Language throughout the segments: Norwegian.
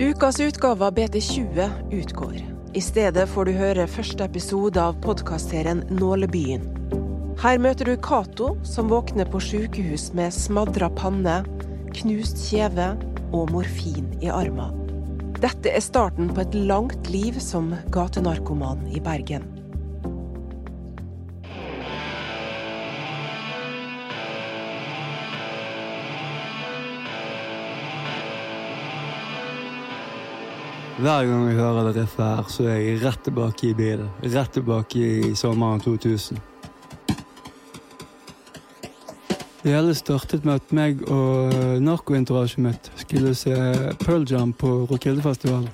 Ukas utgave av BT20 utgår. I stedet får du høre første episode av podkastserien Nålebyen. Her møter du Cato, som våkner på sykehus med smadra panne, knust kjeve og morfin i armen. Dette er starten på et langt liv som gatenarkoman i Bergen. Hver gang jeg hører det riffet her, så er jeg rett tilbake i bilen. Rett tilbake i sommeren 2000. Det hele startet med at meg og narkoentourasjet mitt skulle se Pearl Jam på Rockildefestivalen.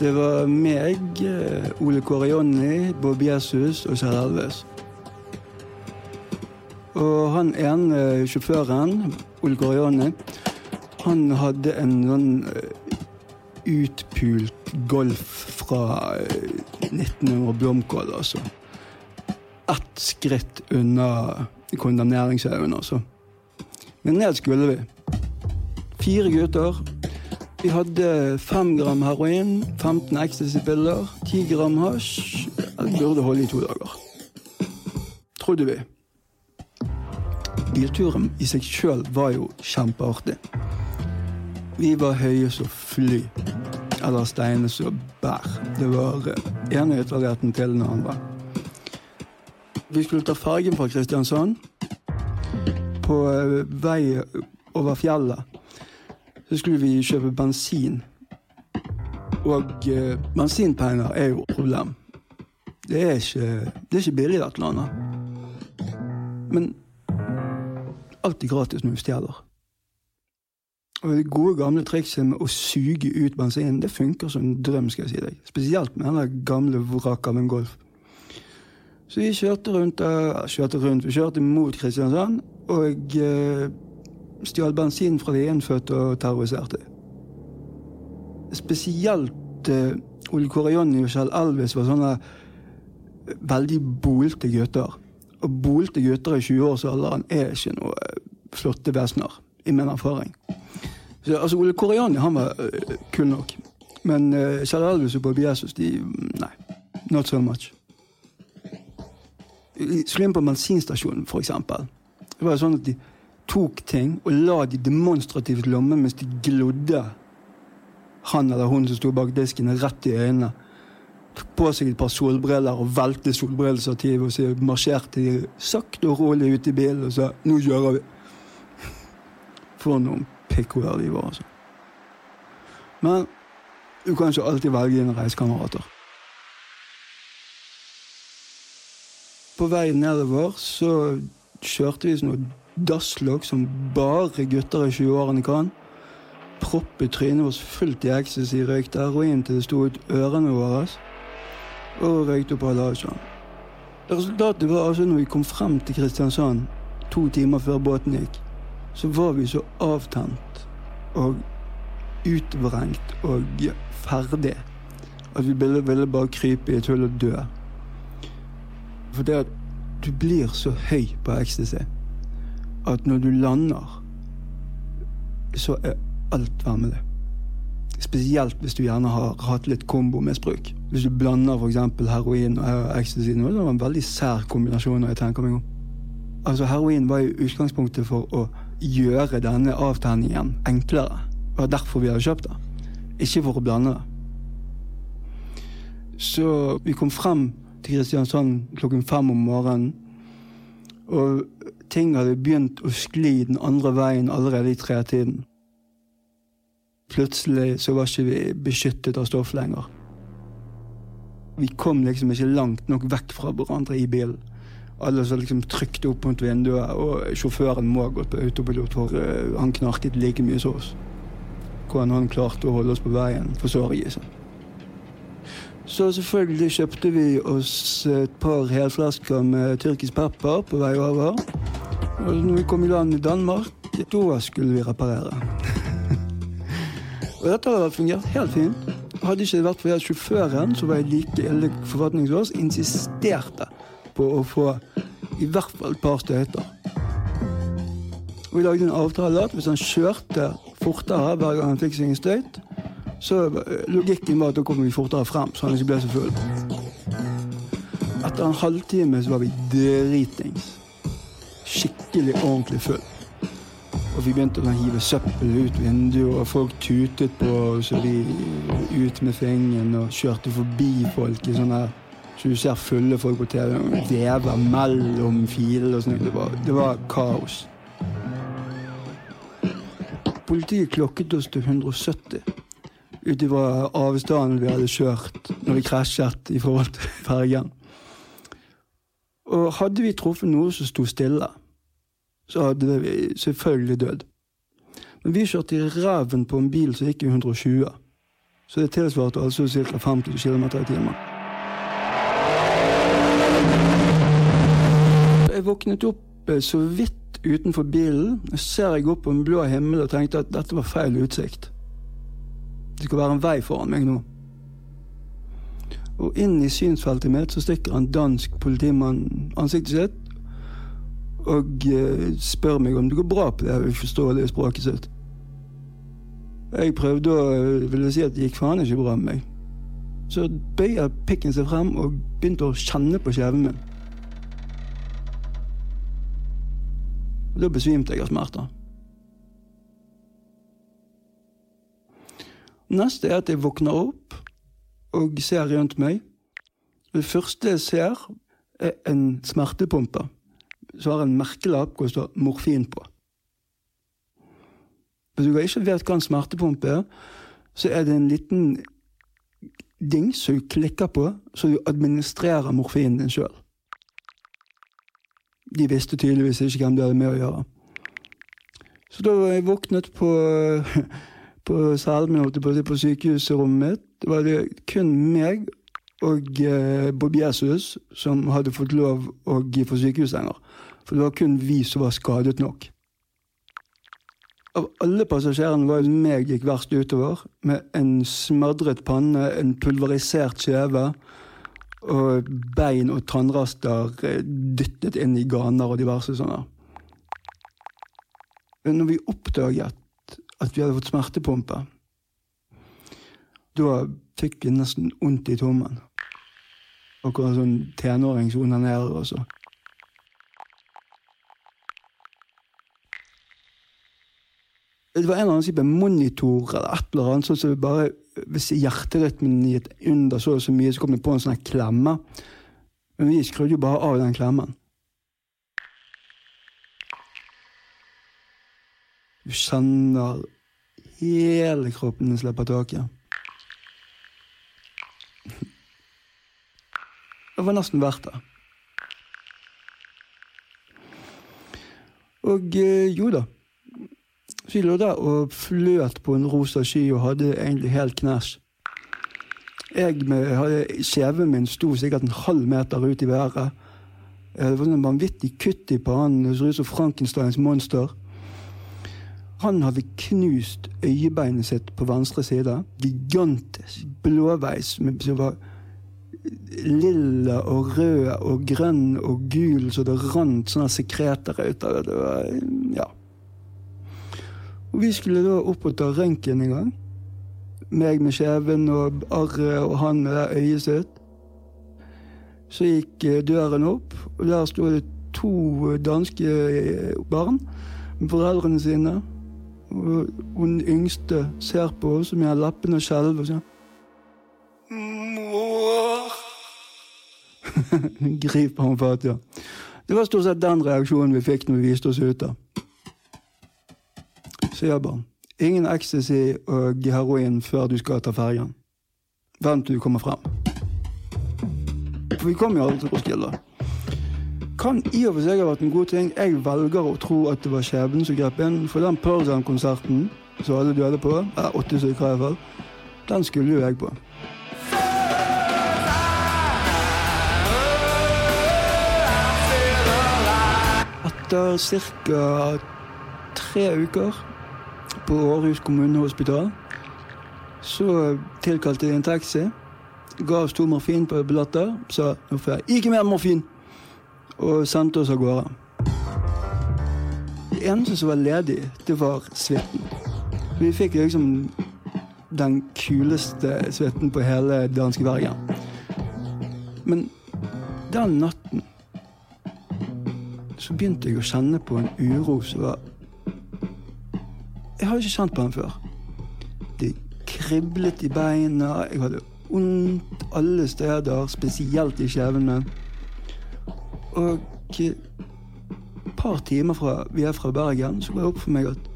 Det var meg, Ole Kåre Jonny, Bob Jesus og Kjell Elves. Og han ene sjåføren, Ole Kåre han hadde en sånn utpult Golf fra 1900 blomkål, altså. Ett skritt unna kondemneringshaugen, altså. Men ned skulle vi. Fire gutter. Vi hadde fem gram heroin, 15 ecstasy-piller, 10 gram hasj. Det burde holde i to dager. Trodde vi. Bilturen i seg sjøl var jo kjempeartig. Vi var høye som fly. Eller steiner som bær. Det var ene ytterligheten til den andre. Vi skulle ta fergen fra Kristiansand. På vei over fjellet så skulle vi kjøpe bensin. Og eh, bensinpenger er jo problem. Det er ikke, det er ikke billig, dette landet. Men alt er gratis når du stjeler. Og Det gode, gamle trikset med å suge ut bensinen det funker som en drøm. skal jeg si deg. Spesielt med den gamle vraket av en Golf. Så vi kjørte rundt, uh, kjørte rundt, vi kjørte mot Kristiansand og uh, stjal bensin fra de innfødte og terroriserte. Spesielt uh, Ole Kåre Jonny og Kjell Elvis var sånne veldig bolte gutter. Og bolte gutter i 20-årsalderen er ikke noe flotte vesener, i min erfaring. Så, altså, Ole Kåre han var uh, kul nok. Men uh, Kjell Elvis og Bobby Jesus, de Nei. Not so much. Skulle inn på bensinstasjonen, for eksempel. Det var sånn at de tok ting og la de demonstrativt i lommen mens de glodde han eller hun som sto bak disken, rett i øynene. På seg et par solbriller og velte solbrillestativet og så marsjerte de sakte og rolig ut i bilen og sa 'nå kjører vi'. For noen pikkhoder de var, altså. Men du kan ikke alltid velge dine reisekamerater. På vei nedover så kjørte vi sånn dasslokk som bare gutter i 20-årene kan. Proppet trynet vårt fullt i ecstasy, røykte heroin til det sto ut ørene våre. Og røykte opp Hallasjan. Resultatet var altså når vi kom frem til Kristiansand to timer før båten gikk, så var vi så avtent og utvrengt og ferdig at vi ville, ville bare krype i et hull og dø. For det at du blir så høy på ecstasy at når du lander, så er alt vemmelig. Spesielt hvis du gjerne har hatt litt kombomisbruk. Hvis du blander f.eks. heroin og ecstasy. Det var en veldig sær kombinasjon. når jeg tenker meg om. Altså Heroin var jo utgangspunktet for å gjøre denne avtenningen enklere. Det var derfor vi hadde kjøpt det. Ikke for å blande det. Så vi kom frem til Kristiansand klokken fem om morgenen. Og ting hadde begynt å skli den andre veien allerede i tretiden. Plutselig så var ikke vi beskyttet av stoff lenger. Vi kom liksom ikke langt nok vekk fra hverandre i bilen. Alle så liksom trykte opp mot vinduet, og sjåføren må ha gått på autopilot, for uh, han knarket like mye som oss. Hvordan han klarte å holde oss på veien, forstår i seg. Så selvfølgelig kjøpte vi oss et par helflasker med tyrkisk pepper på vei over. Og når vi kom i land i Danmark, da skulle vi reparere. og dette hadde fungert helt fint. Hadde ikke det vært for sjåføren, som var i like ille forfatning som oss, insisterte på å få i hvert fall et par støyter. Vi lagde en avtale at hvis han kjørte fortere hver gang han fikk seg en støyt, så logikken var at da kom vi fortere frem, så han ikke ble så full. Etter en halvtime så var vi dritings. Skikkelig ordentlig full. Og vi begynte å hive søppel ut vinduet, og folk tutet på oss, og vi ut med fingeren og kjørte forbi folk i sånne så du ser fulle folk på TV og vever mellom filer og sånn. Det, det, var kaos. Politiet klokket oss til 170 ut ifra avstanden vi hadde kjørt når vi krasjet i forhold til fergen. Og hadde vi truffet noe som sto stille, så hadde vi selvfølgelig dødd. Men vi kjørte i ræven på en bil som gikk i 120. Så det tilsvarte altså ca. 50 km i timen. Jeg våknet opp så vidt utenfor bilen. Jeg ser jeg opp på en blå himmel og tenkte at dette var feil utsikt. Det skal være en vei foran meg nå. Og inn i synsfeltet mitt så stikker en dansk politimann ansiktet sitt og uh, spør meg om det går bra på det uforståelige språket sitt. Jeg prøvde å uh, ville si at det gikk faen ikke bra med meg. Så bøyer pikken seg frem og begynte å kjenne på kjeven min. Og da besvimte jeg av smerter. Neste er at jeg våkner opp og ser rundt meg. Det første jeg ser, er en smertepumpe som har en merkelapp hvor det står 'morfin' på. Hvis du ikke vet hva en smertepumpe er, så er det en liten ding som du klikker på, så du administrerer morfinen din sjøl. De visste tydeligvis ikke hvem de hadde med å gjøre. Så da jeg våknet på på cellen på, på sykehusrommet mitt, var det kun meg og eh, Bob Jesus som hadde fått lov å få sykehussenger. For det var kun vi som var skadet nok. Av alle passasjerene var det meg gikk verst utover, med en smadret panne, en pulverisert kjeve og bein og tannraster eh, dyttet inn i ganer og diverse sånne. Men når vi oppdaget at vi hadde fått smertepumpe. Da fikk vi nesten vondt i tommen. Akkurat sånn tenåring som onanerer også. Det var en eller annen type monitor eller et eller annet, sånn så bare hvis hjerterytmen gikk under så og så mye, så kom det på en sånn klemme. Men vi skrudde jo bare av den klemmen. Du kjenner hele kroppen din slipper taket. Det var nesten verdt det. Og eh, jo da. Så jeg lå der og fløt på en rosa sky og hadde egentlig helt knæsj. Jeg med, hadde Kjeven min sto sikkert en halv meter ut i været. Det var sånn vanvittig kutt i pannen. Det så ut som Frankensteins monster. Han hadde knust øyebeinet sitt på venstre side. Gigantisk. Blåveis som var lilla og rød og grønn og gul, så det rant sånne sekreter ut av det. det var, ja. Og vi skulle da opp og ta røntgen en gang. Meg med kjeven og arret og han med det øyet sitt. Så gikk eh, døren opp, og der sto det to danske eh, barn med foreldrene sine. Og hun yngste ser på oss med lappene skjelver og sier Mor Griper han fatt, ja. Det var stort sett den reaksjonen vi fikk når vi viste oss ute. Sier bare ingen ecstasy og heroin før du skal ta fergen. Vent til du kommer frem. For vi kom jo aldri til Roskilde kan i og for seg ha vært en god ting. Jeg velger å tro at det var skjebnen som grep inn. For den Pearl konserten som alle døde på, eller åtte stykker i hvert fall, den skulle jo jeg på. Etter ca. tre uker på Århus kommunehospital så tilkalte jeg en taxi. Ga oss to morfin på billetter. Sa nå får jeg ikke mer morfin og sendte oss av gårde. Det eneste som var ledig, det var suiten. Vi fikk liksom den kuleste suiten på hele danske Bergen. Men den natten så begynte jeg å kjenne på en uro som var Jeg har ikke kjent på den før. Det kriblet i beina, jeg hadde vondt alle steder, spesielt i kjevene. Og et par timer fra vi er fra Bergen, så går det opp for meg at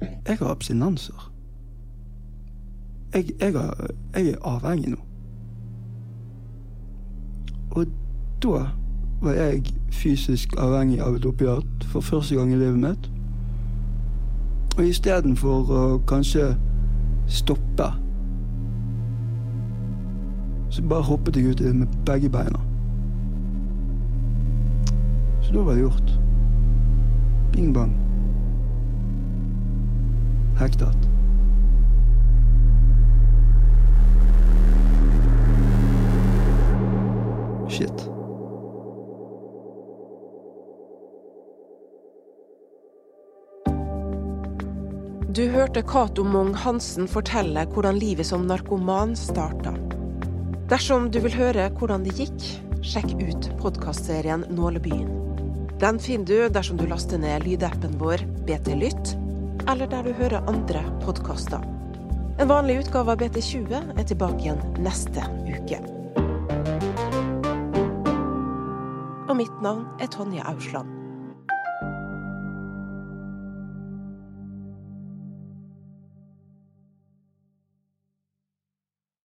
jeg har abstinenser. Jeg, jeg, har, jeg er avhengig nå. Og da var jeg fysisk avhengig av et opiat for første gang i livet mitt. Og istedenfor å kanskje stoppe, så bare hoppet jeg ut i det med begge beina. Så da var det gjort. Bing bang. Hektet. Du hørte Cato Mong Hansen fortelle hvordan livet som narkoman starta. Dersom du vil høre hvordan det gikk, sjekk ut podkastserien Nålebyen. Den finner du dersom du laster ned lydappen vår BT Lytt, eller der du hører andre podkaster. En vanlig utgave av BT20 er tilbake igjen neste uke. Og mitt navn er Tonje Ausland.